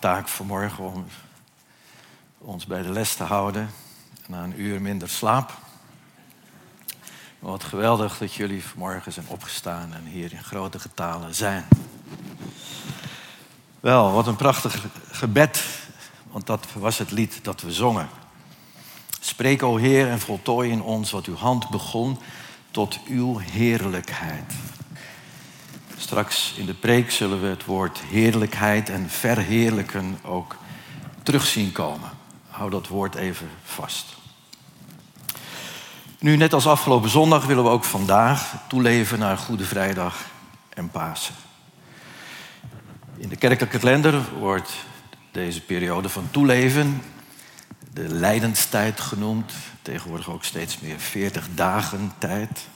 Taak vanmorgen om ons bij de les te houden. Na een uur minder slaap. Maar wat geweldig dat jullie vanmorgen zijn opgestaan en hier in grote getalen zijn. Wel, wat een prachtig gebed, want dat was het lied dat we zongen. Spreek, o Heer, en voltooi in ons wat uw hand begon tot uw heerlijkheid. Straks in de preek zullen we het woord heerlijkheid en verheerlijken ook terugzien komen. Hou dat woord even vast. Nu, net als afgelopen zondag, willen we ook vandaag toeleven naar Goede Vrijdag en Pasen. In de kerkelijke kalender wordt deze periode van toeleven de lijdenstijd genoemd. Tegenwoordig ook steeds meer 40 dagen tijd.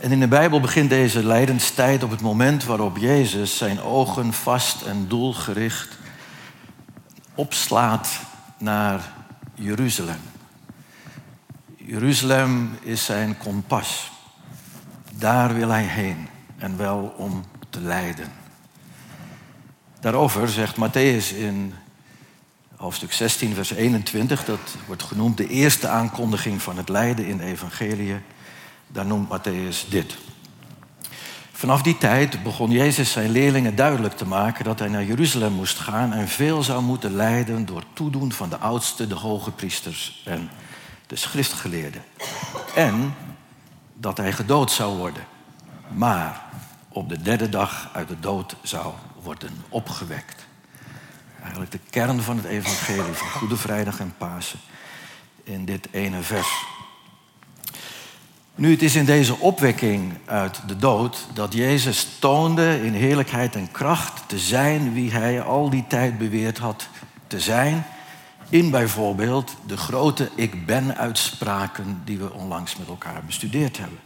En in de Bijbel begint deze lijdenstijd op het moment waarop Jezus zijn ogen vast en doelgericht opslaat naar Jeruzalem. Jeruzalem is zijn kompas. Daar wil hij heen en wel om te lijden. Daarover zegt Matthäus in hoofdstuk 16, vers 21, dat wordt genoemd de eerste aankondiging van het lijden in de evangelie. Daar noemt Matthäus dit. Vanaf die tijd begon Jezus zijn leerlingen duidelijk te maken dat hij naar Jeruzalem moest gaan en veel zou moeten lijden door toedoen van de oudsten, de hoge priesters en de schriftgeleerden. En dat hij gedood zou worden, maar op de derde dag uit de dood zou worden opgewekt. Eigenlijk de kern van het evangelie van Goede Vrijdag en Pasen in dit ene vers. Nu, het is in deze opwekking uit de dood dat Jezus toonde in heerlijkheid en kracht te zijn wie hij al die tijd beweerd had te zijn. In bijvoorbeeld de grote ik ben uitspraken die we onlangs met elkaar bestudeerd hebben.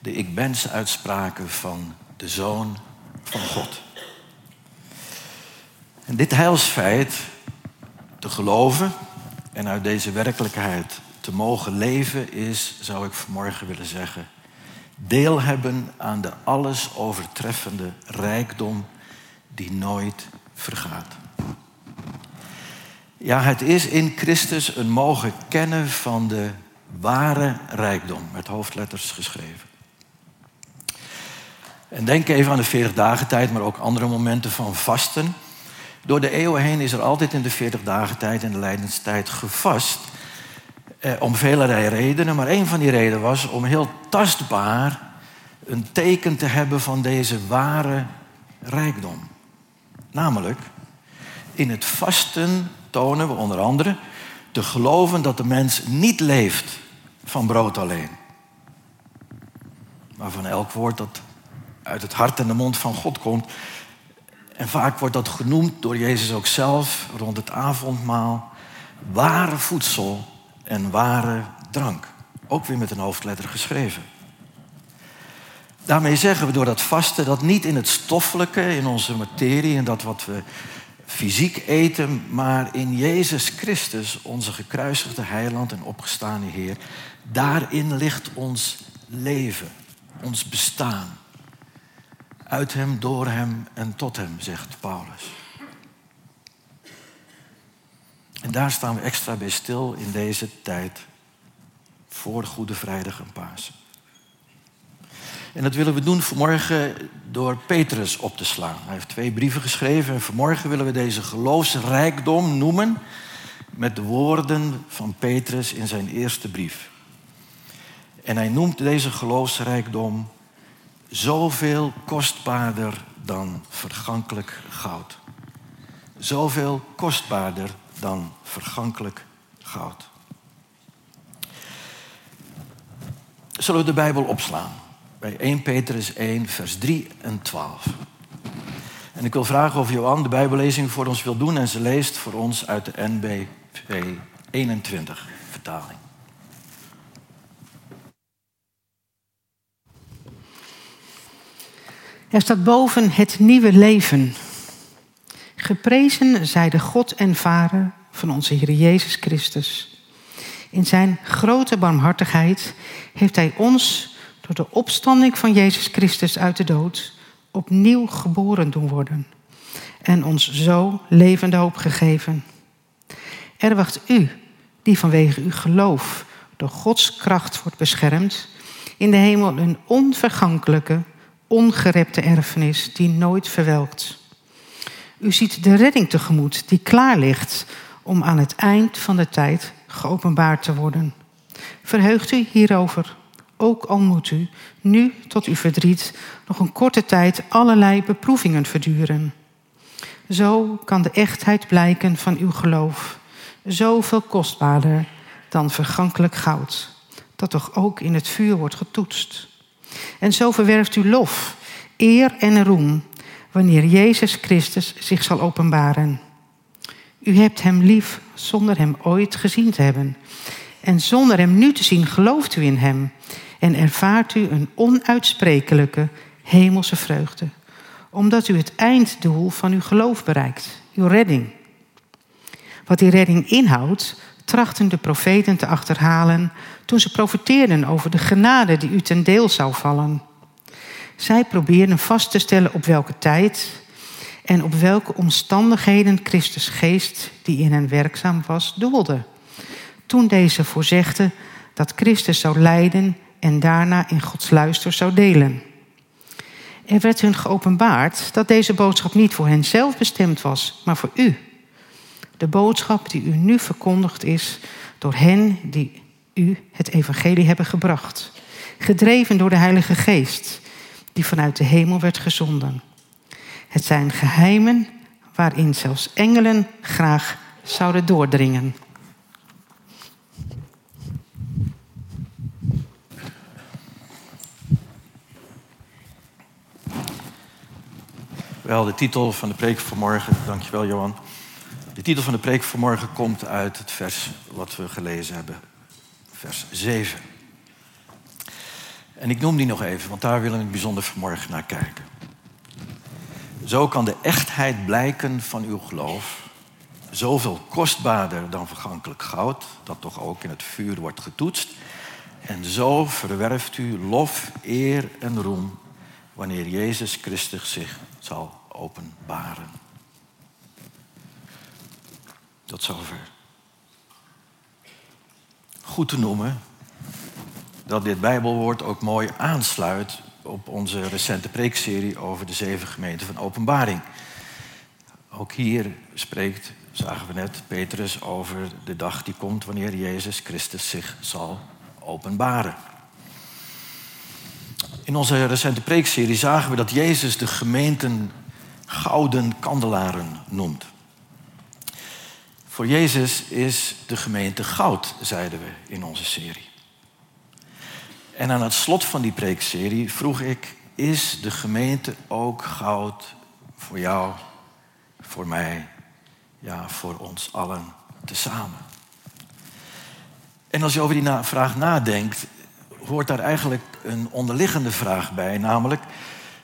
De ik bens uitspraken van de Zoon van God. En dit heilsfeit te geloven en uit deze werkelijkheid te mogen leven is, zou ik vanmorgen willen zeggen, deel hebben aan de alles overtreffende rijkdom die nooit vergaat. Ja, het is in Christus een mogen kennen van de ware rijkdom, met hoofdletters geschreven. En denk even aan de 40 dagen tijd, maar ook andere momenten van vasten. Door de eeuwen heen is er altijd in de 40 dagen tijd en de lijdenstijd gevast. Eh, om velerlei redenen, maar een van die redenen was om heel tastbaar een teken te hebben van deze ware rijkdom. Namelijk, in het vasten tonen we onder andere te geloven dat de mens niet leeft van brood alleen, maar van elk woord dat uit het hart en de mond van God komt. En vaak wordt dat genoemd door Jezus ook zelf rond het avondmaal. Ware voedsel en ware drank. Ook weer met een hoofdletter geschreven. Daarmee zeggen we door dat vasten dat niet in het stoffelijke, in onze materie, en dat wat we fysiek eten, maar in Jezus Christus, onze gekruisigde heiland en opgestane Heer, daarin ligt ons leven, ons bestaan. Uit Hem, door Hem en tot Hem, zegt Paulus. En daar staan we extra bij stil in deze tijd voor Goede Vrijdag en Pasen. En dat willen we doen vanmorgen door Petrus op te slaan. Hij heeft twee brieven geschreven en vanmorgen willen we deze geloofsrijkdom noemen met de woorden van Petrus in zijn eerste brief. En hij noemt deze geloofsrijkdom zoveel kostbaarder dan vergankelijk goud. Zoveel kostbaarder dan vergankelijk goud. Zullen we de Bijbel opslaan? bij 1 Petrus 1, vers 3 en 12. En ik wil vragen of Johan de Bijbellezing voor ons wil doen en ze leest voor ons uit de NBV 21 vertaling. Er staat boven het nieuwe leven. Geprezen zij de God en Vader van onze Heer Jezus Christus. In zijn grote barmhartigheid heeft Hij ons door de opstanding van Jezus Christus uit de dood opnieuw geboren doen worden en ons zo levende hoop gegeven. Er wacht u, die vanwege uw geloof door Gods kracht wordt beschermd, in de hemel een onvergankelijke, ongerepte erfenis die nooit verwelkt. U ziet de redding tegemoet die klaar ligt om aan het eind van de tijd geopenbaard te worden. Verheugt u hierover, ook al moet u, nu tot uw verdriet, nog een korte tijd allerlei beproevingen verduren. Zo kan de echtheid blijken van uw geloof, zoveel kostbaarder dan vergankelijk goud, dat toch ook in het vuur wordt getoetst. En zo verwerft u lof, eer en roem, wanneer Jezus Christus zich zal openbaren. U hebt Hem lief zonder Hem ooit gezien te hebben. En zonder Hem nu te zien gelooft u in Hem en ervaart u een onuitsprekelijke hemelse vreugde, omdat u het einddoel van uw geloof bereikt, uw redding. Wat die redding inhoudt, trachten de profeten te achterhalen toen ze profeteerden over de genade die u ten deel zou vallen. Zij probeerden vast te stellen op welke tijd en op welke omstandigheden Christus geest, die in hen werkzaam was, doelde. Toen deze voorzegde dat Christus zou lijden en daarna in Gods luister zou delen. Er werd hun geopenbaard dat deze boodschap niet voor hen zelf bestemd was, maar voor u. De boodschap die u nu verkondigd is door hen die u het evangelie hebben gebracht, gedreven door de Heilige Geest, die vanuit de hemel werd gezonden. Het zijn geheimen waarin zelfs engelen graag zouden doordringen. Wel, de titel van de preek vanmorgen, dankjewel Johan. De titel van de preek vanmorgen komt uit het vers wat we gelezen hebben, vers 7. En ik noem die nog even, want daar willen we bijzonder vanmorgen naar kijken. Zo kan de echtheid blijken van uw geloof, zoveel kostbaarder dan vergankelijk goud, dat toch ook in het vuur wordt getoetst. En zo verwerft u lof, eer en roem wanneer Jezus Christus zich zal openbaren. Tot zover. Goed te noemen dat dit Bijbelwoord ook mooi aansluit op onze recente preekserie over de zeven gemeenten van Openbaring. Ook hier spreekt, zagen we net, Petrus over de dag die komt wanneer Jezus Christus zich zal openbaren. In onze recente preekserie zagen we dat Jezus de gemeenten gouden kandelaren noemt. Voor Jezus is de gemeente goud, zeiden we in onze serie. En aan het slot van die preekserie vroeg ik: Is de gemeente ook goud voor jou, voor mij, ja, voor ons allen tezamen? En als je over die vraag nadenkt, hoort daar eigenlijk een onderliggende vraag bij, namelijk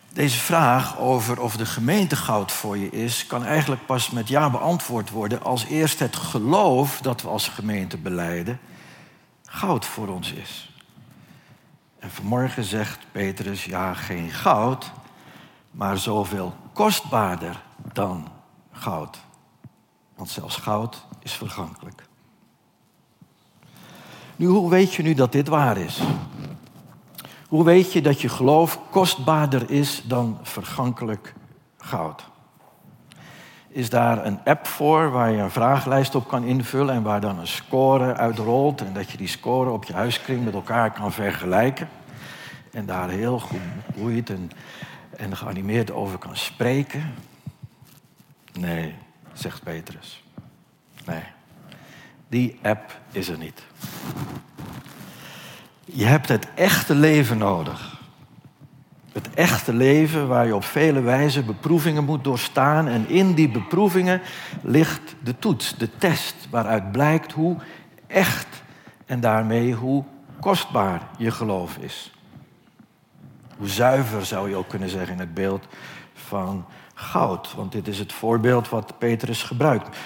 deze vraag over of de gemeente goud voor je is, kan eigenlijk pas met ja beantwoord worden als eerst het geloof dat we als gemeente beleiden goud voor ons is. En vanmorgen zegt Petrus, ja, geen goud, maar zoveel kostbaarder dan goud. Want zelfs goud is vergankelijk. Nu, hoe weet je nu dat dit waar is? Hoe weet je dat je geloof kostbaarder is dan vergankelijk goud? Is daar een app voor waar je een vragenlijst op kan invullen en waar dan een score uitrolt en dat je die score op je huiskring met elkaar kan vergelijken en daar heel goed boeit en, en geanimeerd over kan spreken? Nee, zegt Petrus. Nee, die app is er niet. Je hebt het echte leven nodig. Het echte leven waar je op vele wijzen beproevingen moet doorstaan. En in die beproevingen ligt de toets, de test, waaruit blijkt hoe echt en daarmee hoe kostbaar je geloof is. Hoe zuiver zou je ook kunnen zeggen in het beeld van goud. Want dit is het voorbeeld wat Petrus gebruikt.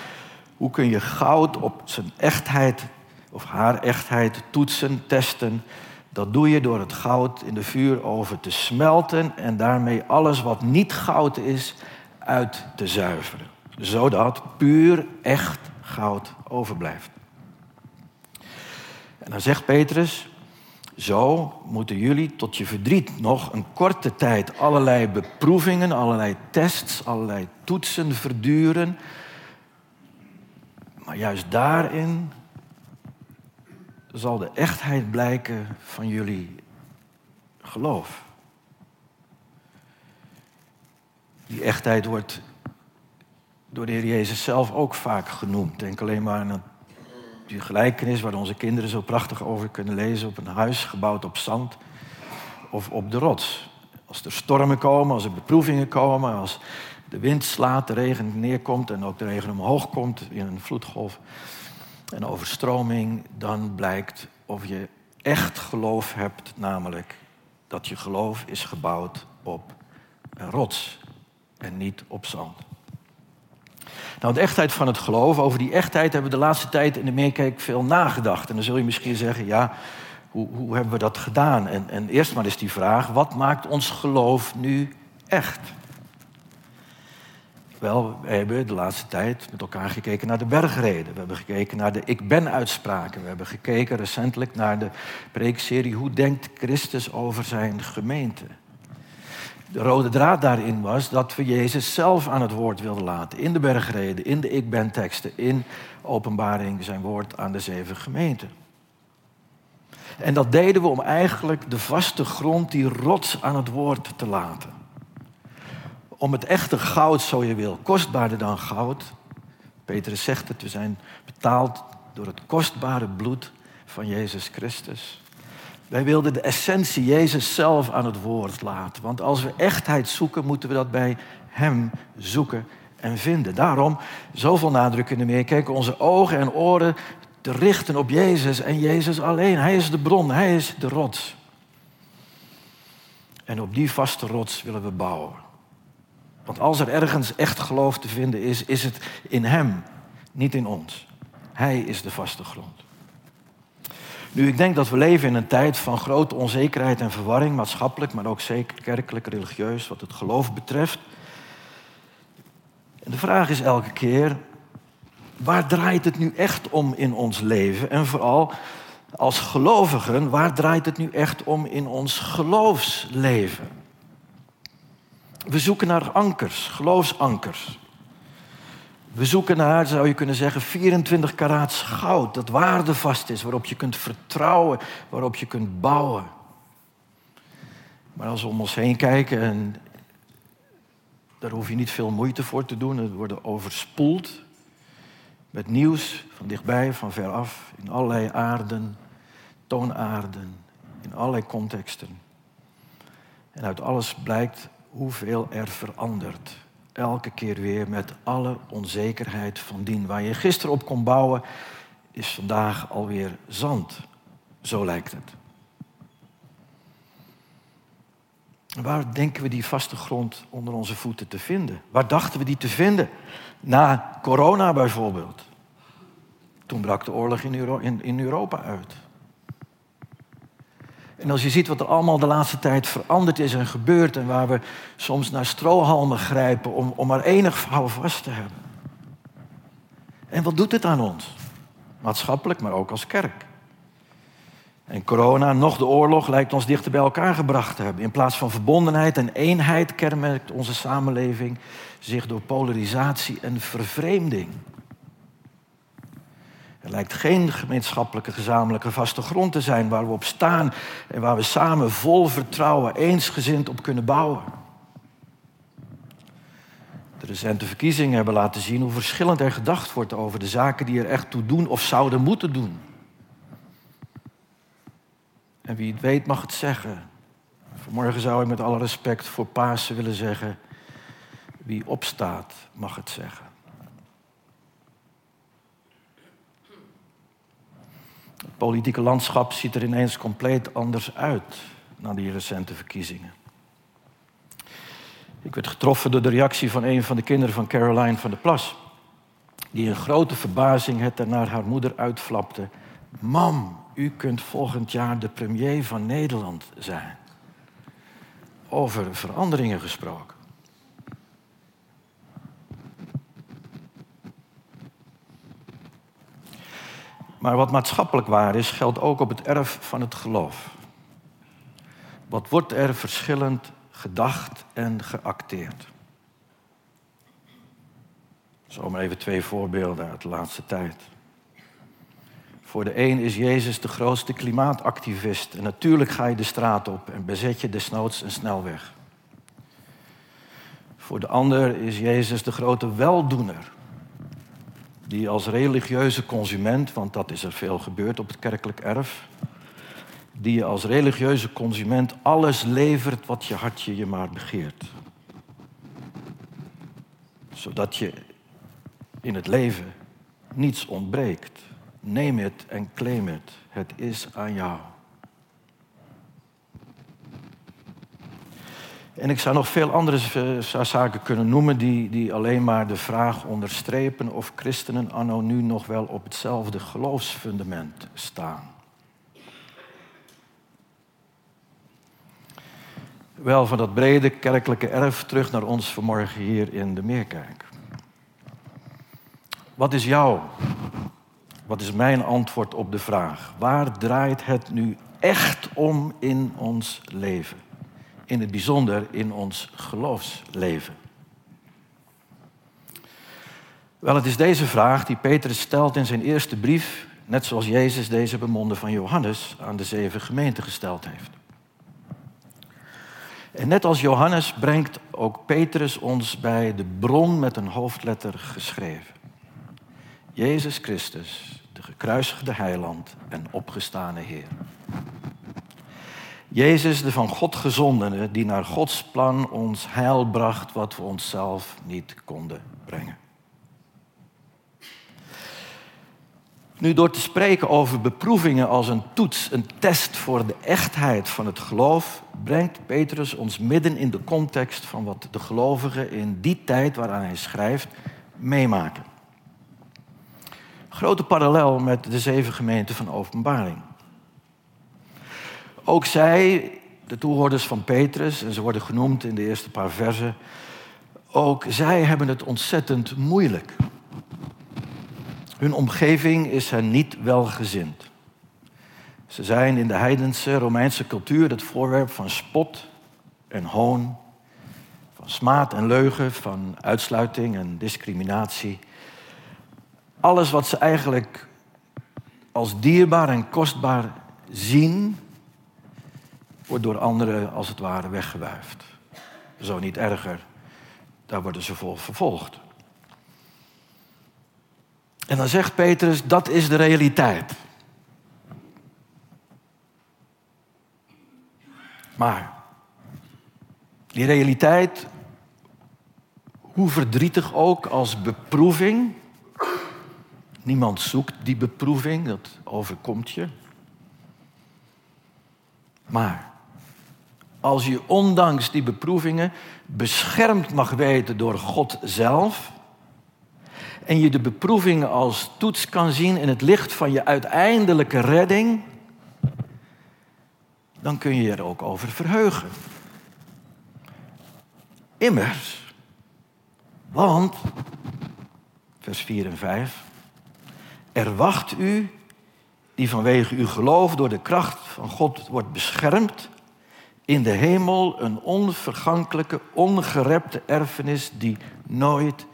Hoe kun je goud op zijn echtheid of haar echtheid toetsen, testen? Dat doe je door het goud in de vuuroven te smelten en daarmee alles wat niet goud is uit te zuiveren. Zodat puur echt goud overblijft. En dan zegt Petrus, zo moeten jullie tot je verdriet nog een korte tijd allerlei beproevingen, allerlei tests, allerlei toetsen verduren. Maar juist daarin zal de echtheid blijken van jullie geloof. Die echtheid wordt door de Heer Jezus zelf ook vaak genoemd. Denk alleen maar aan die gelijkenis waar onze kinderen zo prachtig over kunnen lezen op een huis gebouwd op zand of op de rots. Als er stormen komen, als er beproevingen komen, als de wind slaat, de regen neerkomt en ook de regen omhoog komt in een vloedgolf en overstroming, dan blijkt of je echt geloof hebt, namelijk dat je geloof is gebouwd op een rots en niet op zand. Nou, de echtheid van het geloof, over die echtheid hebben we de laatste tijd in de meerkijk veel nagedacht. En dan zul je misschien zeggen, ja, hoe, hoe hebben we dat gedaan? En, en eerst maar eens die vraag, wat maakt ons geloof nu echt? Wel, we hebben de laatste tijd met elkaar gekeken naar de bergreden. We hebben gekeken naar de ik ben uitspraken. We hebben gekeken recentelijk naar de preekserie Hoe denkt Christus over zijn gemeente? De rode draad daarin was dat we Jezus zelf aan het woord wilden laten. In de bergreden, in de ik ben teksten, in openbaring zijn woord aan de zeven gemeenten. En dat deden we om eigenlijk de vaste grond, die rots aan het woord te laten om het echte goud, zo je wil, kostbaarder dan goud. Petrus zegt het, we zijn betaald door het kostbare bloed van Jezus Christus. Wij wilden de essentie Jezus zelf aan het woord laten. Want als we echtheid zoeken, moeten we dat bij Hem zoeken en vinden. Daarom zoveel nadruk in de meer. Kijk, onze ogen en oren te richten op Jezus en Jezus alleen. Hij is de bron, Hij is de rots. En op die vaste rots willen we bouwen. Want als er ergens echt geloof te vinden is, is het in Hem, niet in ons. Hij is de vaste grond. Nu, ik denk dat we leven in een tijd van grote onzekerheid en verwarring, maatschappelijk, maar ook zeker kerkelijk, religieus, wat het geloof betreft. En de vraag is elke keer, waar draait het nu echt om in ons leven? En vooral als gelovigen, waar draait het nu echt om in ons geloofsleven? We zoeken naar ankers, geloofsankers. We zoeken naar, zou je kunnen zeggen, 24 karaats goud dat waardevast is, waarop je kunt vertrouwen, waarop je kunt bouwen. Maar als we om ons heen kijken, en daar hoef je niet veel moeite voor te doen, we worden overspoeld met nieuws van dichtbij, van veraf, in allerlei aarden, toonaarden, in allerlei contexten. En uit alles blijkt hoeveel er verandert. Elke keer weer met alle onzekerheid van dien. Waar je gisteren op kon bouwen, is vandaag alweer zand. Zo lijkt het. Waar denken we die vaste grond onder onze voeten te vinden? Waar dachten we die te vinden? Na corona bijvoorbeeld. Toen brak de oorlog in, Europa uit. En als je ziet wat er allemaal de laatste tijd veranderd is en gebeurd en waar we soms naar strohalmen grijpen om, om maar enig vast te hebben. En wat doet dit aan ons? Maatschappelijk, maar ook als kerk. En corona, nog de oorlog, lijkt ons dichter bij elkaar gebracht te hebben. In plaats van verbondenheid en eenheid kenmerkt onze samenleving zich door polarisatie en vervreemding. Er lijkt geen gemeenschappelijke, gezamenlijke vaste grond te zijn waar we op staan en waar we samen vol vertrouwen eensgezind op kunnen bouwen. De recente verkiezingen hebben laten zien hoe verschillend er gedacht wordt over de zaken die er echt toe doen of zouden moeten doen. En wie het weet mag het zeggen. Vanmorgen zou ik met alle respect voor Pasen willen zeggen: wie opstaat, mag het zeggen. Het politieke landschap ziet er ineens compleet anders uit na die recente verkiezingen. Ik werd getroffen door de reactie van een van de kinderen van Caroline van der Plas, die in grote verbazing het er naar haar moeder uitflapte: Mam, u kunt volgend jaar de premier van Nederland zijn. Over veranderingen gesproken. Maar wat maatschappelijk waar is, geldt ook op het erf van het geloof. Wat wordt er verschillend gedacht en geacteerd? Zo maar even twee voorbeelden uit de laatste tijd. Voor de een is Jezus de grootste klimaatactivist. En natuurlijk ga je de straat op en bezet je desnoods een snelweg. Voor de ander is Jezus de grote weldoener. Die als religieuze consument, want dat is er veel gebeurd op het kerkelijk erf, die je als religieuze consument alles levert wat je hartje je maar begeert. Zodat je in het leven niets ontbreekt. Neem het en claim het. Het is aan jou. En ik zou nog veel andere zaken kunnen noemen die, die alleen maar de vraag onderstrepen of christenen anno nu nog wel op hetzelfde geloofsfundament staan. Wel van dat brede kerkelijke erf terug naar ons vanmorgen hier in de Meerkerk. Wat is jouw wat is mijn antwoord op de vraag? Waar draait het nu echt om in ons leven? In het bijzonder in ons geloofsleven. Wel, het is deze vraag die Petrus stelt in zijn eerste brief, net zoals Jezus deze bemonden van Johannes aan de zeven gemeenten gesteld heeft. En net als Johannes brengt ook Petrus ons bij de bron met een hoofdletter geschreven. Jezus Christus, de gekruisigde heiland en opgestane Heer. Jezus, de van God gezondene, die naar Gods plan ons heil bracht wat we onszelf niet konden brengen. Nu, door te spreken over beproevingen als een toets, een test voor de echtheid van het geloof, brengt Petrus ons midden in de context van wat de gelovigen in die tijd waaraan hij schrijft meemaken. Grote parallel met de zeven gemeenten van Openbaring. Ook zij, de toehoorders van Petrus, en ze worden genoemd in de eerste paar versen, ook zij hebben het ontzettend moeilijk. Hun omgeving is hen niet welgezind. Ze zijn in de heidense Romeinse cultuur het voorwerp van spot en hoon, van smaad en leugen, van uitsluiting en discriminatie alles wat ze eigenlijk als dierbaar en kostbaar zien, wordt door anderen als het ware weggewuifd. Zo niet erger, daar worden ze voor vervolgd. En dan zegt Petrus, dat is de realiteit. Maar die realiteit, hoe verdrietig ook als beproeving, Niemand zoekt die beproeving, dat overkomt je. Maar als je ondanks die beproevingen beschermd mag weten door God zelf, en je de beproevingen als toets kan zien in het licht van je uiteindelijke redding, dan kun je je er ook over verheugen. Immers, want, vers 4 en 5, er wacht u, die vanwege uw geloof door de kracht van God wordt beschermd, in de hemel een onvergankelijke, ongerepte erfenis die nooit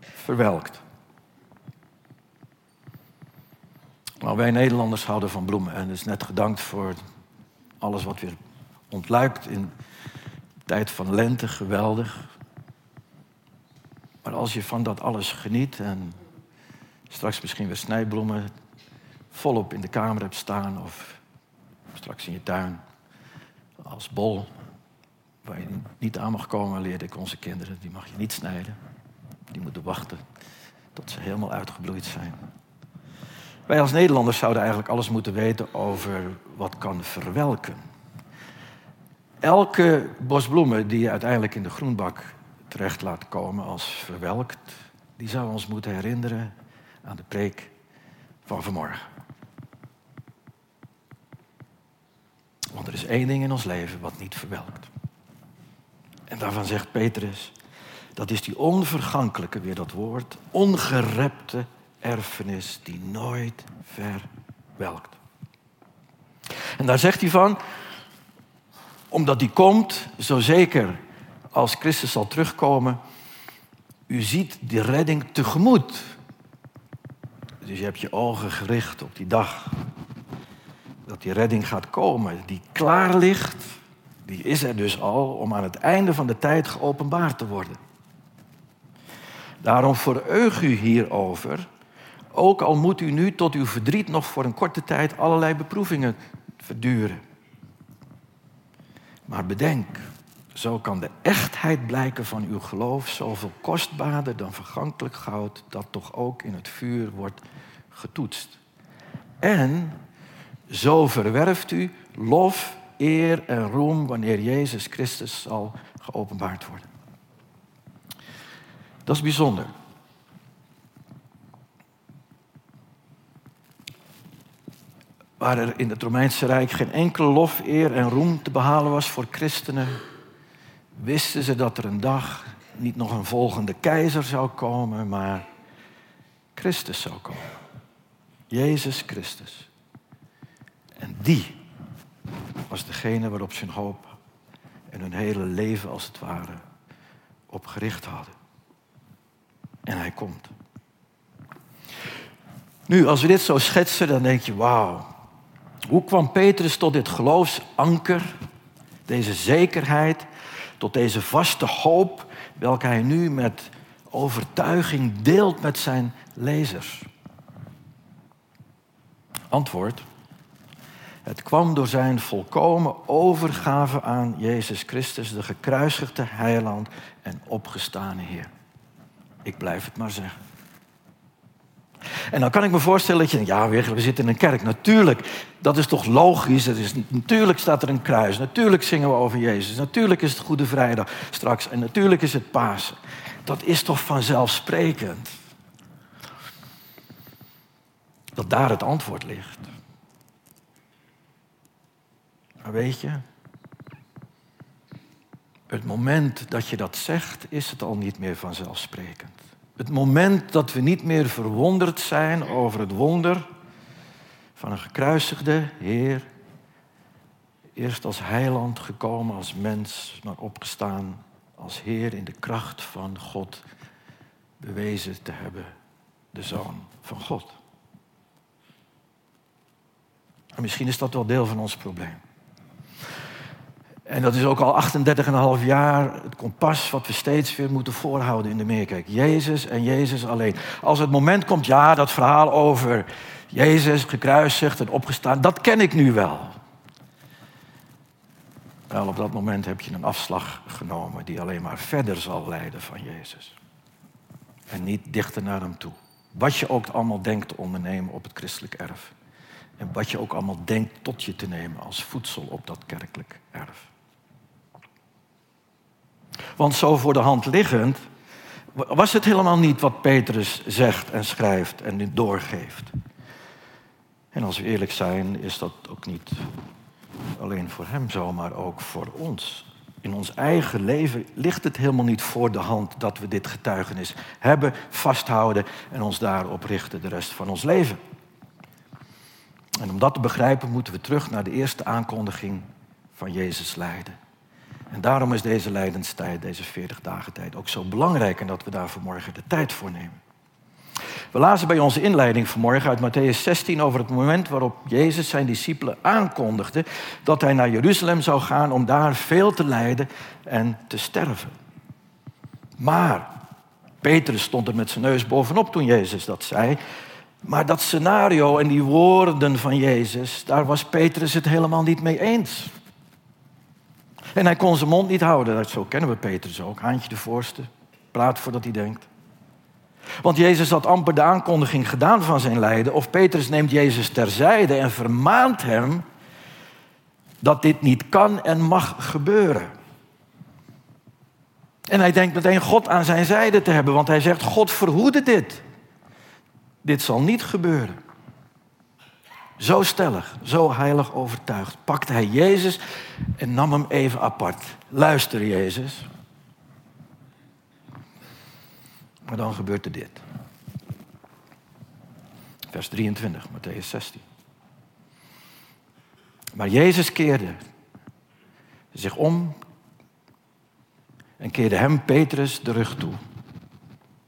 verwelkt. Nou, wij Nederlanders houden van bloemen en is net gedankt voor alles wat weer ontluikt in de tijd van lente, geweldig. Maar als je van dat alles geniet en straks misschien weer snijbloemen volop in de kamer hebt staan of straks in je tuin als bol waar je niet aan mag komen, leerde ik onze kinderen. Die mag je niet snijden. Die moeten wachten tot ze helemaal uitgebloeid zijn. Wij als Nederlanders zouden eigenlijk alles moeten weten over wat kan verwelken. Elke bos bloemen die je uiteindelijk in de groenbak terecht laat komen als verwelkt, die zou ons moeten herinneren aan de preek van vanmorgen. Want er is één ding in ons leven wat niet verwelkt. En daarvan zegt Petrus, dat is die onvergankelijke, weer dat woord, ongerepte erfenis die nooit verwelkt. En daar zegt hij van, omdat die komt, zo zeker als Christus zal terugkomen, u ziet die redding tegemoet. Dus je hebt je ogen gericht op die dag dat die redding gaat komen, die klaar ligt, die is er dus al om aan het einde van de tijd geopenbaard te worden. Daarom vereug u hierover, ook al moet u nu tot uw verdriet nog voor een korte tijd allerlei beproevingen verduren. Maar bedenk, zo kan de echtheid blijken van uw geloof zoveel kostbaarder dan vergankelijk goud, dat toch ook in het vuur wordt getoetst. En zo verwerft u lof, eer en roem wanneer Jezus Christus zal geopenbaard worden. Dat is bijzonder. Waar er in het Romeinse Rijk geen enkele lof, eer en roem te behalen was voor christenen, wisten ze dat er een dag niet nog een volgende keizer zou komen, maar Christus zou komen. Jezus Christus. En die was degene waarop ze hun hoop en hun hele leven als het ware op gericht hadden. En hij komt. Nu, als we dit zo schetsen, dan denk je, wauw. Hoe kwam Petrus tot dit geloofsanker, deze zekerheid, tot deze vaste hoop, welke hij nu met overtuiging deelt met zijn lezers? Antwoord. Het kwam door zijn volkomen overgave aan Jezus Christus, de gekruisigde heiland en opgestane Heer. Ik blijf het maar zeggen. En dan kan ik me voorstellen dat je denkt, ja, we zitten in een kerk. Natuurlijk, dat is toch logisch. Het is, natuurlijk staat er een kruis. Natuurlijk zingen we over Jezus. Natuurlijk is het Goede Vrijdag straks. En natuurlijk is het Pasen. Dat is toch vanzelfsprekend. Dat daar het antwoord ligt. Maar weet je, het moment dat je dat zegt, is het al niet meer vanzelfsprekend. Het moment dat we niet meer verwonderd zijn over het wonder van een gekruisigde Heer, eerst als heiland gekomen, als mens, maar opgestaan als Heer in de kracht van God bewezen te hebben, de Zoon van God. En misschien is dat wel deel van ons probleem. En dat is ook al 38,5 jaar het kompas wat we steeds weer moeten voorhouden in de meerkerk. Jezus en Jezus alleen. Als het moment komt, ja, dat verhaal over Jezus gekruisigd en opgestaan, dat ken ik nu wel. Wel, op dat moment heb je een afslag genomen die alleen maar verder zal leiden van Jezus. En niet dichter naar hem toe. Wat je ook allemaal denkt te ondernemen op het christelijk erf. En wat je ook allemaal denkt tot je te nemen als voedsel op dat kerkelijk erf. Want zo voor de hand liggend was het helemaal niet wat Petrus zegt en schrijft en nu doorgeeft. En als we eerlijk zijn, is dat ook niet alleen voor hem zo, maar ook voor ons. In ons eigen leven ligt het helemaal niet voor de hand dat we dit getuigenis hebben, vasthouden en ons daarop richten de rest van ons leven. En om dat te begrijpen moeten we terug naar de eerste aankondiging van Jezus lijden. En daarom is deze lijdenstijd, deze 40 dagen tijd, ook zo belangrijk en dat we daar vanmorgen de tijd voor nemen. We lazen bij onze inleiding vanmorgen uit Matthäus 16 over het moment waarop Jezus zijn discipelen aankondigde dat hij naar Jeruzalem zou gaan om daar veel te lijden en te sterven. Maar Petrus stond er met zijn neus bovenop toen Jezus dat zei. Maar dat scenario en die woorden van Jezus, daar was Petrus het helemaal niet mee eens. En hij kon zijn mond niet houden. Dat Zo kennen we Petrus ook. Haantje de voorste. Praat voordat hij denkt. Want Jezus had amper de aankondiging gedaan van zijn lijden. Of Petrus neemt Jezus terzijde en vermaant hem dat dit niet kan en mag gebeuren. En hij denkt meteen God aan zijn zijde te hebben, want hij zegt: God verhoede dit. Dit zal niet gebeuren. Zo stellig, zo heilig overtuigd, pakte hij Jezus en nam hem even apart. Luister, Jezus. Maar dan gebeurt er dit. Vers 23, Matthäus 16. Maar Jezus keerde zich om en keerde hem, Petrus, de rug toe.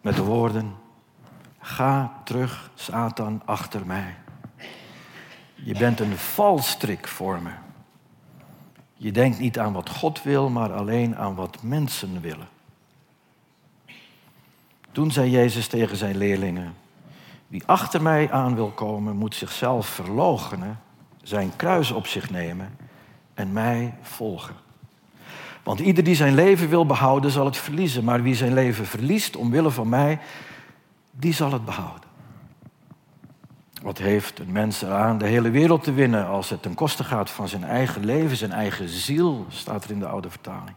Met de woorden, ga terug, Satan, achter mij. Je bent een valstrik voor me. Je denkt niet aan wat God wil, maar alleen aan wat mensen willen. Toen zei Jezus tegen zijn leerlingen: Wie achter mij aan wil komen, moet zichzelf verloochenen, zijn kruis op zich nemen en mij volgen. Want ieder die zijn leven wil behouden, zal het verliezen. Maar wie zijn leven verliest omwille van mij, die zal het behouden. Wat heeft een mens eraan de hele wereld te winnen als het ten koste gaat van zijn eigen leven, zijn eigen ziel, staat er in de oude vertaling.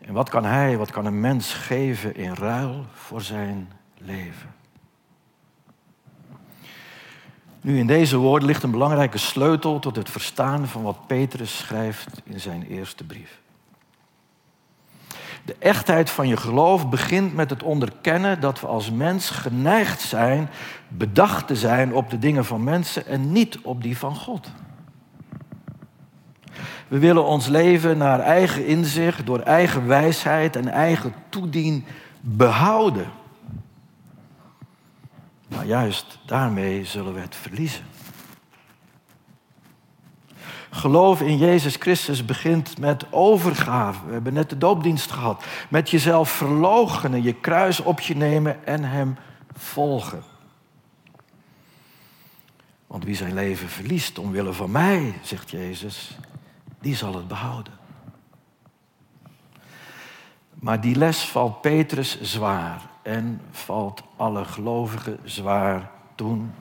En wat kan hij, wat kan een mens geven in ruil voor zijn leven? Nu, in deze woorden ligt een belangrijke sleutel tot het verstaan van wat Petrus schrijft in zijn eerste brief. De echtheid van je geloof begint met het onderkennen dat we als mens geneigd zijn bedacht te zijn op de dingen van mensen en niet op die van God. We willen ons leven naar eigen inzicht, door eigen wijsheid en eigen toedien behouden. Maar juist daarmee zullen we het verliezen. Geloof in Jezus Christus begint met overgave. We hebben net de doopdienst gehad. Met jezelf verloochenen, je kruis op je nemen en Hem volgen. Want wie zijn leven verliest omwille van mij, zegt Jezus, die zal het behouden. Maar die les valt Petrus zwaar en valt alle gelovigen zwaar toen,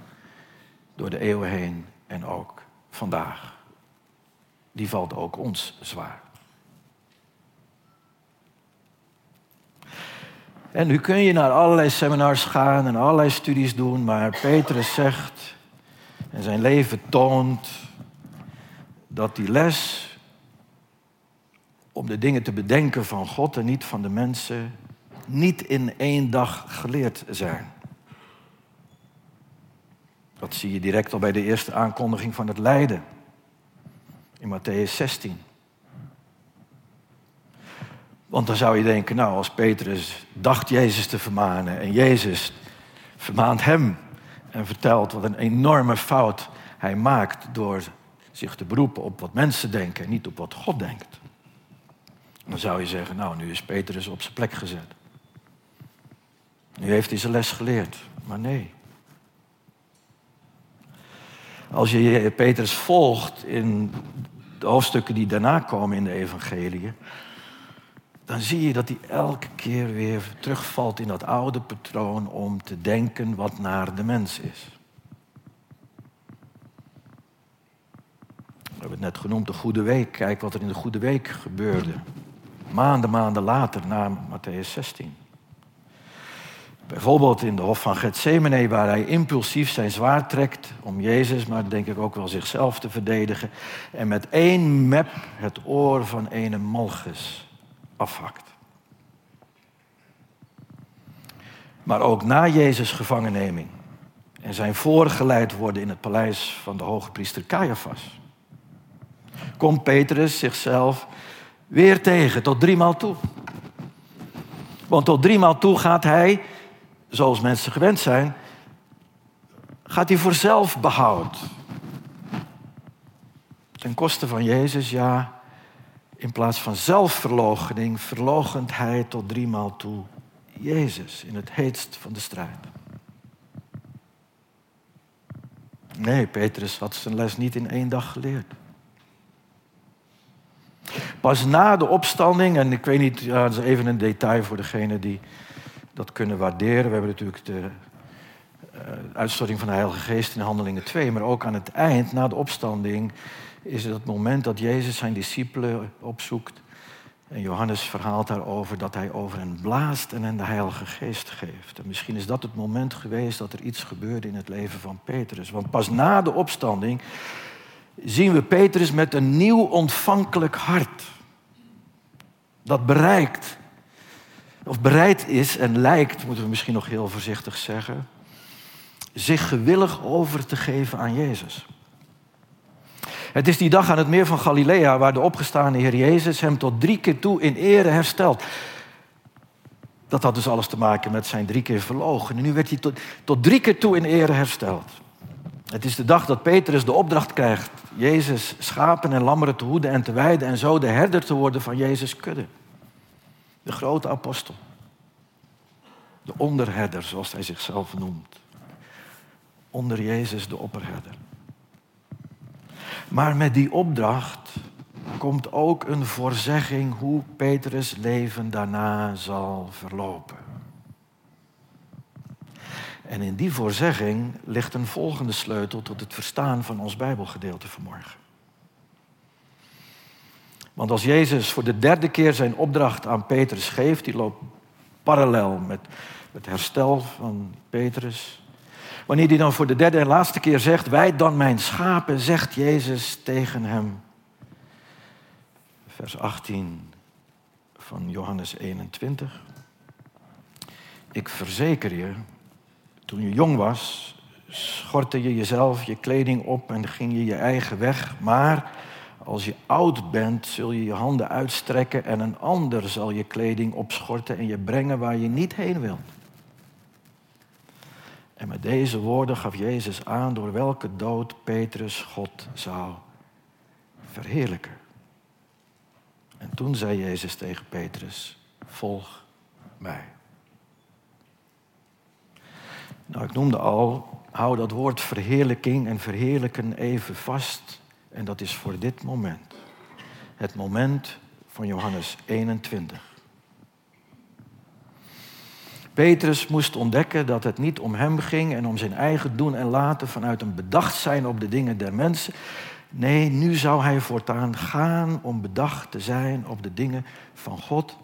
door de eeuwen heen en ook vandaag. Die valt ook ons zwaar. En nu kun je naar allerlei seminars gaan en allerlei studies doen, maar Petrus zegt en zijn leven toont dat die les om de dingen te bedenken van God en niet van de mensen, niet in één dag geleerd zijn. Dat zie je direct al bij de eerste aankondiging van het lijden in Matthäus 16. Want dan zou je denken, nou, als Petrus dacht Jezus te vermanen en Jezus vermaant hem en vertelt wat een enorme fout hij maakt door zich te beroepen op wat mensen denken en niet op wat God denkt. Dan zou je zeggen, nou, nu is Petrus op zijn plek gezet. Nu heeft hij zijn les geleerd. Maar nee. Als je Petrus volgt in de hoofdstukken die daarna komen in de evangelie, dan zie je dat hij elke keer weer terugvalt in dat oude patroon om te denken wat naar de mens is. We hebben het net genoemd, de Goede Week. Kijk wat er in de Goede Week gebeurde. Maanden, maanden later, na Matthäus 16. Bijvoorbeeld in de hof van Gethsemane, waar hij impulsief zijn zwaard trekt om Jezus, maar denk ik ook wel zichzelf te verdedigen. En met één mep het oor van ene Malchus afhakt. Maar ook na Jezus' gevangenneming en zijn voorgeleid worden in het paleis van de hoge priester Caiaphas, komt Petrus zichzelf weer tegen, tot driemaal toe. Want tot driemaal toe gaat hij zoals mensen gewend zijn, gaat hij voor zelfbehoud. Ten koste van Jezus, ja, in plaats van zelfverloochening, verloochent hij tot driemaal toe Jezus in het heetst van de strijd. Nee, Petrus had zijn les niet in één dag geleerd. Pas na de opstanding, en ik weet niet, dat is even een detail voor degene die dat kunnen waarderen. We hebben natuurlijk de uh, uitstorting van de Heilige Geest in Handelingen 2, maar ook aan het eind, na de opstanding, is het het moment dat Jezus zijn discipelen opzoekt. En Johannes verhaalt daarover dat hij over hen blaast en hen de Heilige Geest geeft. En misschien is dat het moment geweest dat er iets gebeurde in het leven van Petrus. Want pas na de opstanding zien we Petrus met een nieuw ontvankelijk hart. Dat bereikt, of bereid is en lijkt, moeten we misschien nog heel voorzichtig zeggen, zich gewillig over te geven aan Jezus. Het is die dag aan het meer van Galilea waar de opgestane Heer Jezus hem tot drie keer toe in ere herstelt. Dat had dus alles te maken met zijn drie keer verlogen. En nu werd hij tot, tot drie keer toe in ere hersteld. Het is de dag dat Petrus de opdracht krijgt Jezus schapen en lammeren te hoeden en te wijden en zo de herder te worden van Jezus kudde. De grote apostel. De onderherder, zoals hij zichzelf noemt. Onder Jezus de opperherder. Maar met die opdracht komt ook een voorzegging hoe Petrus' leven daarna zal verlopen. En in die voorzegging ligt een volgende sleutel tot het verstaan van ons Bijbelgedeelte vanmorgen. Want als Jezus voor de derde keer zijn opdracht aan Petrus geeft, die loopt parallel met het herstel van Petrus. Wanneer hij dan voor de derde en laatste keer zegt, wij dan mijn schapen, zegt Jezus tegen hem. Vers 18 van Johannes 21. Ik verzeker je, toen je jong was, schortte je jezelf je kleding op en ging je je eigen weg. Maar als je oud bent, zul je je handen uitstrekken en een ander zal je kleding opschorten en je brengen waar je niet heen wilt. En met deze woorden gaf Jezus aan door welke dood Petrus God zou verheerlijken. En toen zei Jezus tegen Petrus, volg mij. Nou, ik noemde al, hou dat woord verheerlijking en verheerlijken even vast. En dat is voor dit moment. Het moment van Johannes 21. Petrus moest ontdekken dat het niet om hem ging en om zijn eigen doen en laten vanuit een bedacht zijn op de dingen der mensen. Nee, nu zou hij voortaan gaan om bedacht te zijn op de dingen van God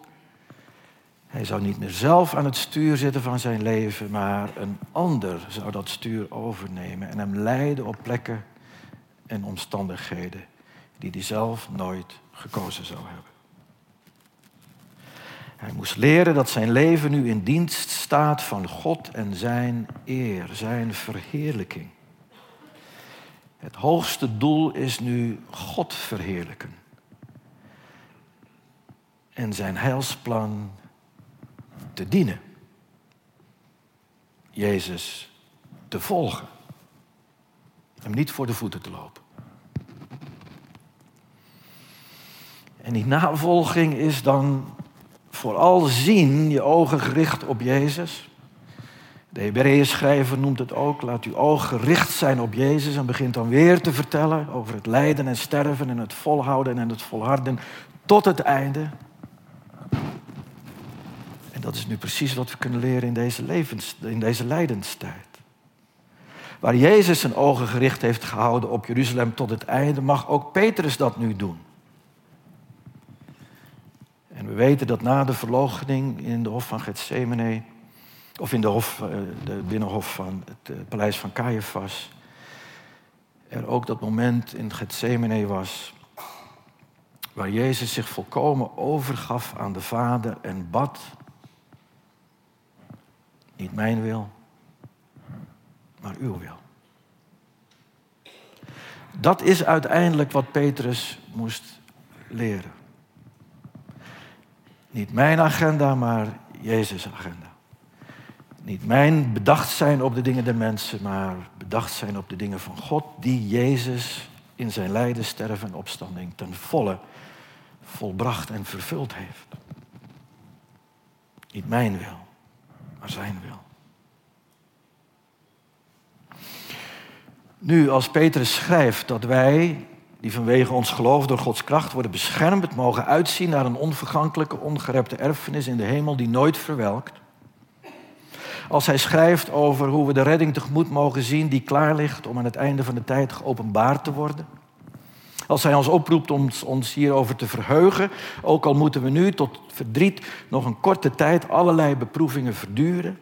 hij zou niet meer zelf aan het stuur zitten van zijn leven, maar een ander zou dat stuur overnemen en hem leiden op plekken en omstandigheden die hij zelf nooit gekozen zou hebben. Hij moest leren dat zijn leven nu in dienst staat van God en zijn eer, zijn verheerlijking. Het hoogste doel is nu God verheerlijken. En zijn heilsplan te dienen. Jezus te volgen. Hem niet voor de voeten te lopen. En die navolging is dan vooral zien, je ogen gericht op Jezus. De Hebreeën schrijver noemt het ook, laat uw oog gericht zijn op Jezus en begint dan weer te vertellen over het lijden en sterven en het volhouden en het volharden tot het einde dat is nu precies wat we kunnen leren in deze, levens, in deze lijdenstijd. Waar Jezus zijn ogen gericht heeft gehouden op Jeruzalem tot het einde, mag ook Petrus dat nu doen. En we weten dat na de verloochening in de hof van Gethsemane, of in de, hof, eh, de binnenhof van het eh, paleis van Caiaphas, er ook dat moment in Gethsemane was waar Jezus zich volkomen overgaf aan de Vader en bad niet mijn wil, maar uw wil. Dat is uiteindelijk wat Petrus moest leren. Niet mijn agenda, maar Jezus' agenda. Niet mijn bedacht zijn op de dingen der mensen, maar bedacht zijn op de dingen van God, die Jezus in zijn lijden, sterven en opstanding ten volle volbracht en vervuld heeft. Niet mijn wil, maar zijn wil. Nu, als Petrus schrijft dat wij die vanwege ons geloof door Gods kracht worden beschermd, mogen uitzien naar een onvergankelijke, ongerepte erfenis in de hemel die nooit verwelkt. Als hij schrijft over hoe we de redding tegemoet mogen zien die klaar ligt om aan het einde van de tijd geopenbaard te worden. Als hij ons oproept om ons hierover te verheugen, ook al moeten we nu tot verdriet nog een korte tijd allerlei beproevingen verduren.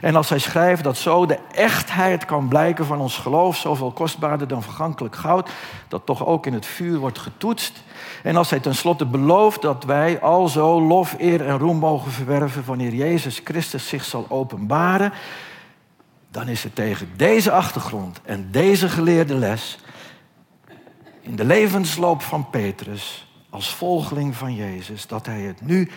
En als hij schrijft dat zo de echtheid kan blijken van ons geloof, zoveel kostbaarder dan vergankelijk goud, dat toch ook in het vuur wordt getoetst. En als hij tenslotte belooft dat wij al zo lof, eer en roem mogen verwerven wanneer Jezus Christus zich zal openbaren, dan is het tegen deze achtergrond en deze geleerde les in de levensloop van Petrus als volgeling van Jezus dat hij het nu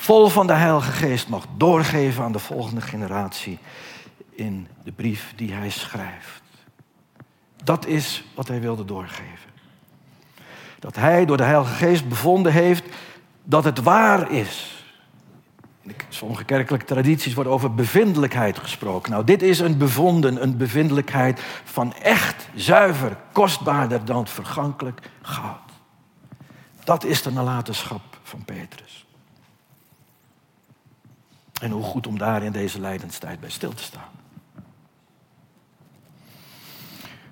vol van de Heilige Geest mag doorgeven aan de volgende generatie in de brief die hij schrijft. Dat is wat hij wilde doorgeven. Dat hij door de Heilige Geest bevonden heeft dat het waar is. In sommige kerkelijke tradities wordt over bevindelijkheid gesproken. Nou, dit is een bevonden, een bevindelijkheid van echt, zuiver, kostbaarder dan vergankelijk goud. Dat is de nalatenschap van Petrus. En hoe goed om daar in deze lijdenstijd bij stil te staan.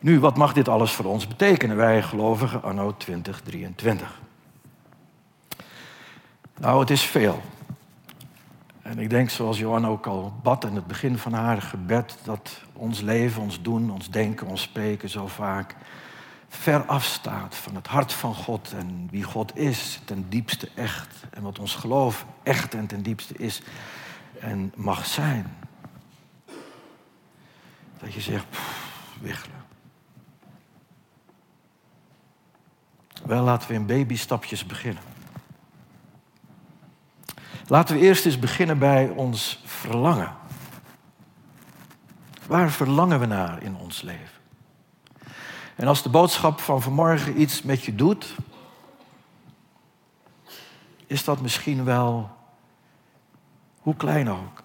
Nu, wat mag dit alles voor ons betekenen, wij gelovigen anno 2023? Nou, het is veel. En ik denk, zoals Johan ook al bad in het begin van haar gebed, dat ons leven, ons doen, ons denken, ons spreken zo vaak ver afstaat van het hart van God en wie God is, ten diepste echt. En wat ons geloof echt en ten diepste is en mag zijn. Dat je zegt, wiggelen. Wel, laten we in babystapjes beginnen. Laten we eerst eens beginnen bij ons verlangen. Waar verlangen we naar in ons leven? En als de boodschap van vanmorgen iets met je doet, is dat misschien wel hoe klein ook.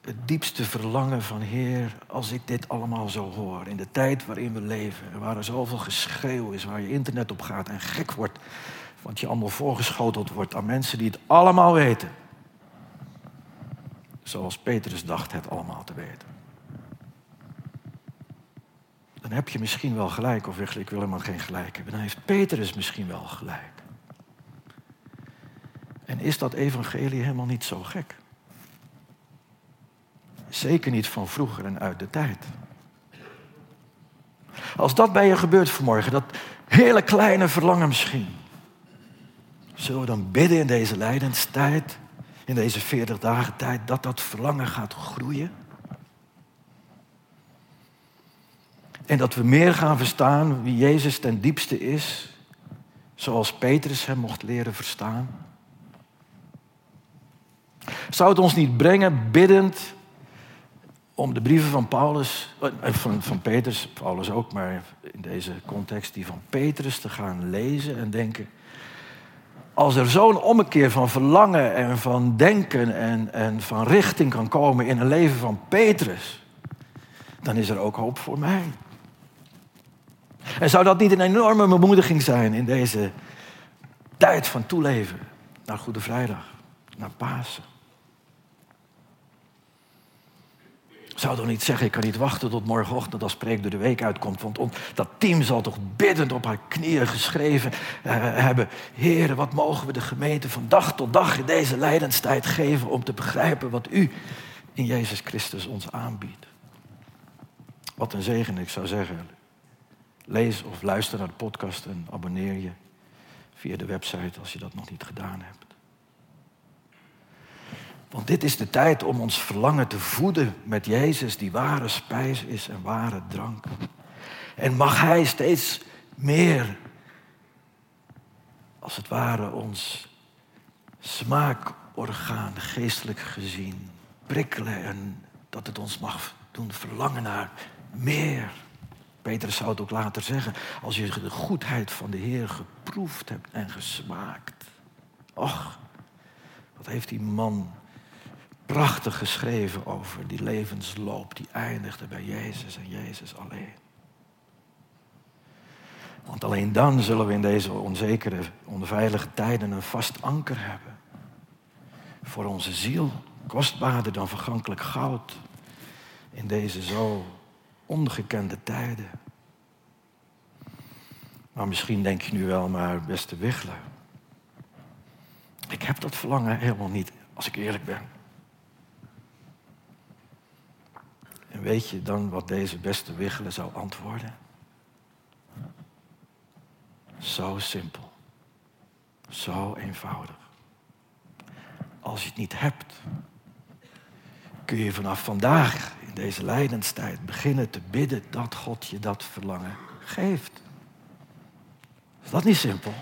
Het diepste verlangen van Heer, als ik dit allemaal zo hoor. In de tijd waarin we leven, waar er zoveel geschreeuw is, waar je internet op gaat en gek wordt. Want je allemaal voorgeschoteld wordt aan mensen die het allemaal weten. Zoals Petrus dacht het allemaal te weten. Dan heb je misschien wel gelijk, of ik wil helemaal geen gelijk hebben. Dan heeft Petrus misschien wel gelijk. En is dat evangelie helemaal niet zo gek? Zeker niet van vroeger en uit de tijd. Als dat bij je gebeurt vanmorgen, dat hele kleine verlangen misschien. Zullen we dan bidden in deze lijdenstijd, in deze 40 dagen tijd, dat dat verlangen gaat groeien? En dat we meer gaan verstaan wie Jezus ten diepste is, zoals Petrus hem mocht leren verstaan? Zou het ons niet brengen, biddend, om de brieven van Paulus, eh, van, van Petrus, Paulus ook, maar in deze context die van Petrus te gaan lezen en denken. Als er zo'n ommekeer van verlangen en van denken en, en van richting kan komen in een leven van Petrus, dan is er ook hoop voor mij. En zou dat niet een enorme bemoediging zijn in deze tijd van toeleven naar Goede Vrijdag, naar Pasen? Zou toch niet zeggen, ik kan niet wachten tot morgenochtend als preek door de week uitkomt. Want dat team zal toch biddend op haar knieën geschreven uh, hebben. Heren, wat mogen we de gemeente van dag tot dag in deze lijdenstijd geven om te begrijpen wat u in Jezus Christus ons aanbiedt. Wat een zegen, ik zou zeggen. Lees of luister naar de podcast en abonneer je via de website als je dat nog niet gedaan hebt. Want dit is de tijd om ons verlangen te voeden met Jezus, die ware spijs is en ware drank. En mag Hij steeds meer, als het ware, ons smaakorgaan, geestelijk gezien, prikkelen en dat het ons mag doen verlangen naar meer. Petrus zou het ook later zeggen, als je de goedheid van de Heer geproefd hebt en gesmaakt. Och, wat heeft die man prachtig geschreven over die levensloop die eindigde bij Jezus en Jezus alleen. Want alleen dan zullen we in deze onzekere, onveilige tijden een vast anker hebben. Voor onze ziel, kostbaarder dan vergankelijk goud. In deze zo ongekende tijden. Maar misschien denk je nu wel, maar beste Wichler. Ik heb dat verlangen helemaal niet, als ik eerlijk ben. En weet je dan wat deze beste Wichler zou antwoorden? Zo simpel. Zo eenvoudig. Als je het niet hebt, kun je vanaf vandaag in deze lijdenstijd beginnen te bidden dat God je dat verlangen geeft. Is dat niet simpel?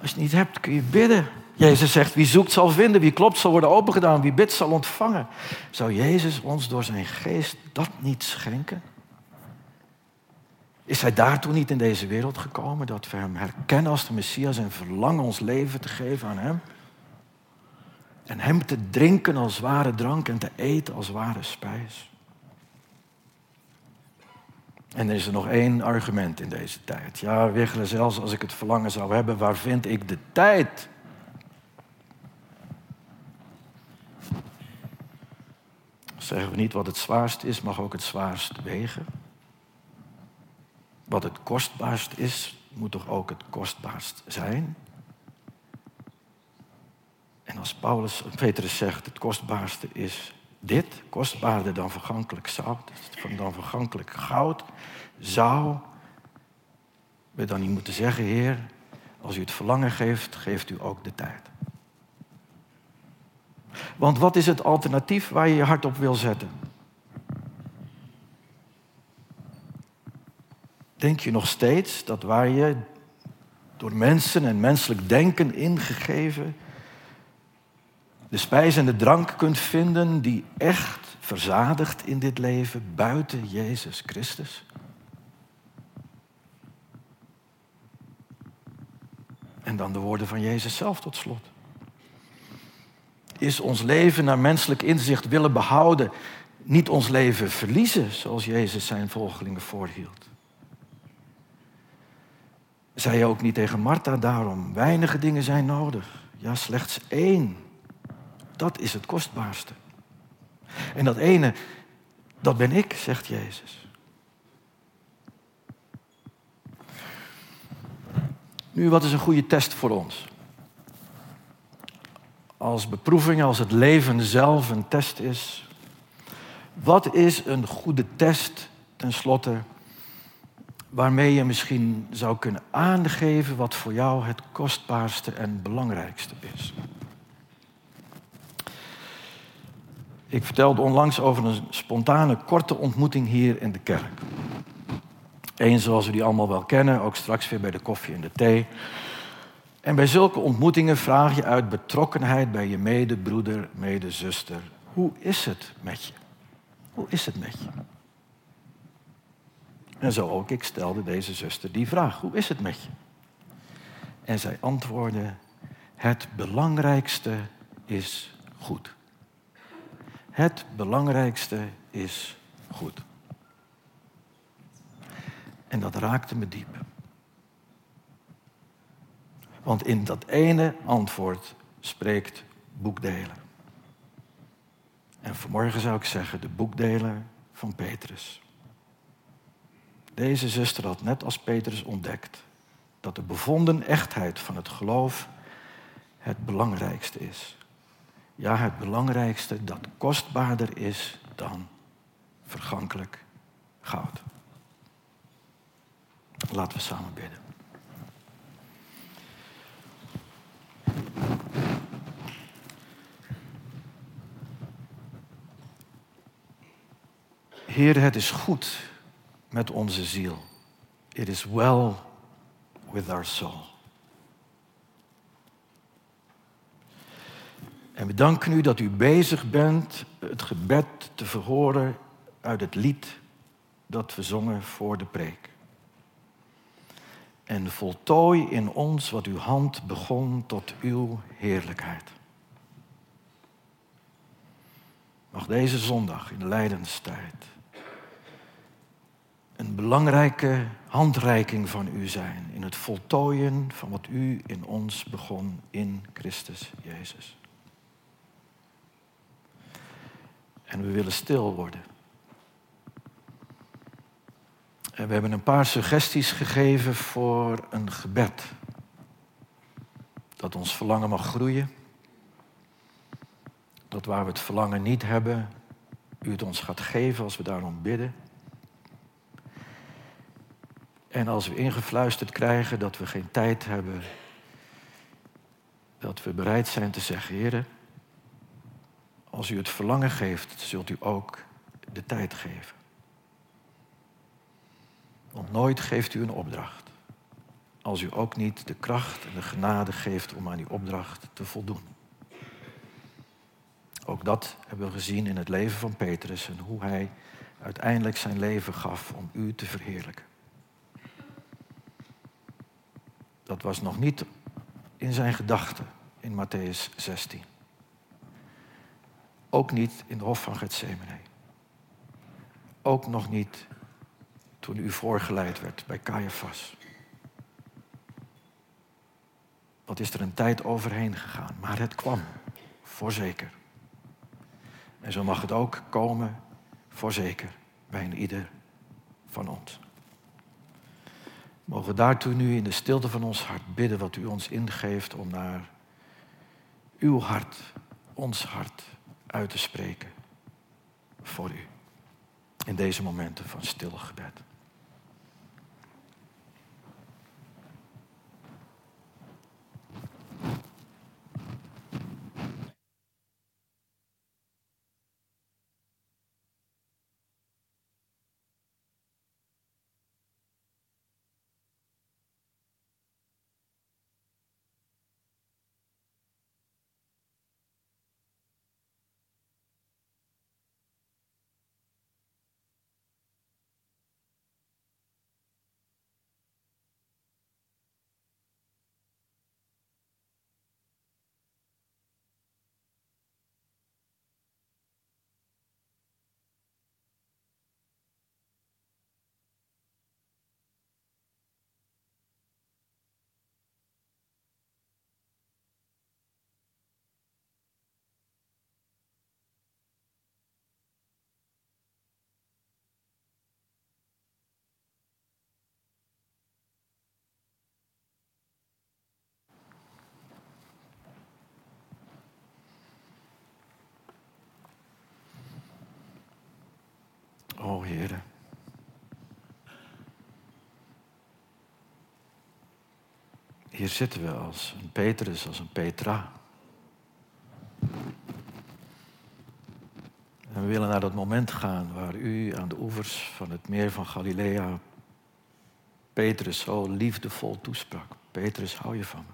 Als je het niet hebt, kun je bidden. Jezus zegt, wie zoekt zal vinden, wie klopt zal worden opengedaan, wie bidt zal ontvangen. Zou Jezus ons door zijn geest dat niet schenken? Is hij daartoe niet in deze wereld gekomen dat we hem herkennen als de Messias en verlangen ons leven te geven aan hem? En hem te drinken als ware drank en te eten als ware spijs? En er is er nog één argument in deze tijd. Ja, Wiggelen, zelfs als ik het verlangen zou hebben, waar vind ik de tijd? Zeggen we niet wat het zwaarst is, mag ook het zwaarst wegen. Wat het kostbaarst is, moet toch ook het kostbaarst zijn? En als Paulus, Petrus zegt, het kostbaarste is dit, kostbaarder dan vergankelijk zout, dan vergankelijk goud, zou we dan niet moeten zeggen, Heer, als u het verlangen geeft, geeft u ook de tijd. Want wat is het alternatief waar je je hart op wil zetten? Denk je nog steeds dat waar je door mensen en menselijk denken ingegeven de spijs en de drank kunt vinden die echt verzadigt in dit leven buiten Jezus Christus? En dan de woorden van Jezus zelf tot slot. Is ons leven naar menselijk inzicht willen behouden, niet ons leven verliezen, zoals Jezus zijn volgelingen voorhield? Zei ook niet tegen Martha daarom, weinige dingen zijn nodig. Ja, slechts één. Dat is het kostbaarste. En dat ene, dat ben ik, zegt Jezus. Nu, wat is een goede test voor ons? Als beproeving, als het leven zelf een test is. Wat is een goede test, tenslotte, waarmee je misschien zou kunnen aangeven wat voor jou het kostbaarste en belangrijkste is? Ik vertelde onlangs over een spontane, korte ontmoeting hier in de kerk. Eén zoals we die allemaal wel kennen, ook straks weer bij de koffie en de thee. En bij zulke ontmoetingen vraag je uit betrokkenheid bij je medebroeder, medezuster. Hoe is het met je? Hoe is het met je? En zo ook ik stelde deze zuster die vraag. Hoe is het met je? En zij antwoordde, het belangrijkste is goed. Het belangrijkste is goed. En dat raakte me diep. Want in dat ene antwoord spreekt boekdelen. En vanmorgen zou ik zeggen de boekdeler van Petrus. Deze zuster had net als Petrus ontdekt dat de bevonden echtheid van het geloof het belangrijkste is. Ja, het belangrijkste dat kostbaarder is dan vergankelijk goud. Laten we samen bidden. Heer, het is goed met onze ziel. It is well with our soul. En we danken u dat u bezig bent het gebed te verhoren uit het lied dat we zongen voor de preek. En voltooi in ons wat uw hand begon tot uw heerlijkheid. Mag deze zondag in de lijdenstijd een belangrijke handreiking van u zijn in het voltooien van wat u in ons begon in Christus Jezus. En we willen stil worden. En we hebben een paar suggesties gegeven voor een gebed. Dat ons verlangen mag groeien. Dat waar we het verlangen niet hebben, u het ons gaat geven als we daarom bidden. En als we ingefluisterd krijgen dat we geen tijd hebben, dat we bereid zijn te zeggen, heren, als u het verlangen geeft, zult u ook de tijd geven. Want nooit geeft u een opdracht als u ook niet de kracht en de genade geeft om aan die opdracht te voldoen. Ook dat hebben we gezien in het leven van Petrus en hoe hij uiteindelijk zijn leven gaf om u te verheerlijken. Dat was nog niet in zijn gedachten in Matthäus 16. Ook niet in de hof van Gethsemane. Ook nog niet toen u voorgeleid werd bij Caiaphas. Wat is er een tijd overheen gegaan, maar het kwam, voorzeker. En zo mag het ook komen, voorzeker, bij een ieder van ons. Mogen daartoe nu in de stilte van ons hart bidden wat u ons ingeeft om naar uw hart, ons hart, uit te spreken voor u. In deze momenten van stil gebed. O Heer. Zitten we als een Petrus, als een Petra. En we willen naar dat moment gaan waar u aan de oevers van het meer van Galilea Petrus zo liefdevol toesprak. Petrus, hou je van me.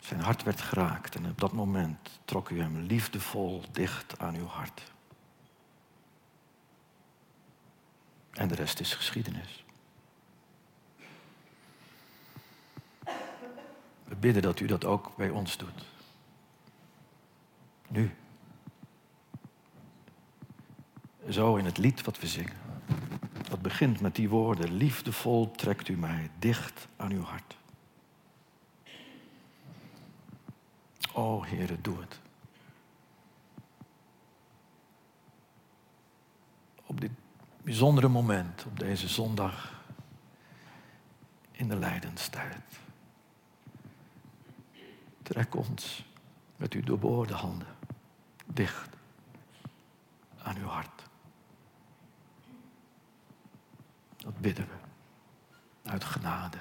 Zijn hart werd geraakt en op dat moment trok u hem liefdevol dicht aan uw hart. En de rest is geschiedenis. We bidden dat u dat ook bij ons doet. Nu. Zo in het lied wat we zingen. Dat begint met die woorden. Liefdevol trekt u mij dicht aan uw hart. O Heere, doe het. Op dit bijzondere moment, op deze zondag in de lijdenstijd. Trek ons met uw doorboorde handen dicht aan uw hart. Dat bidden we uit genade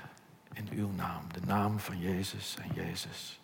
in uw naam, de naam van Jezus en Jezus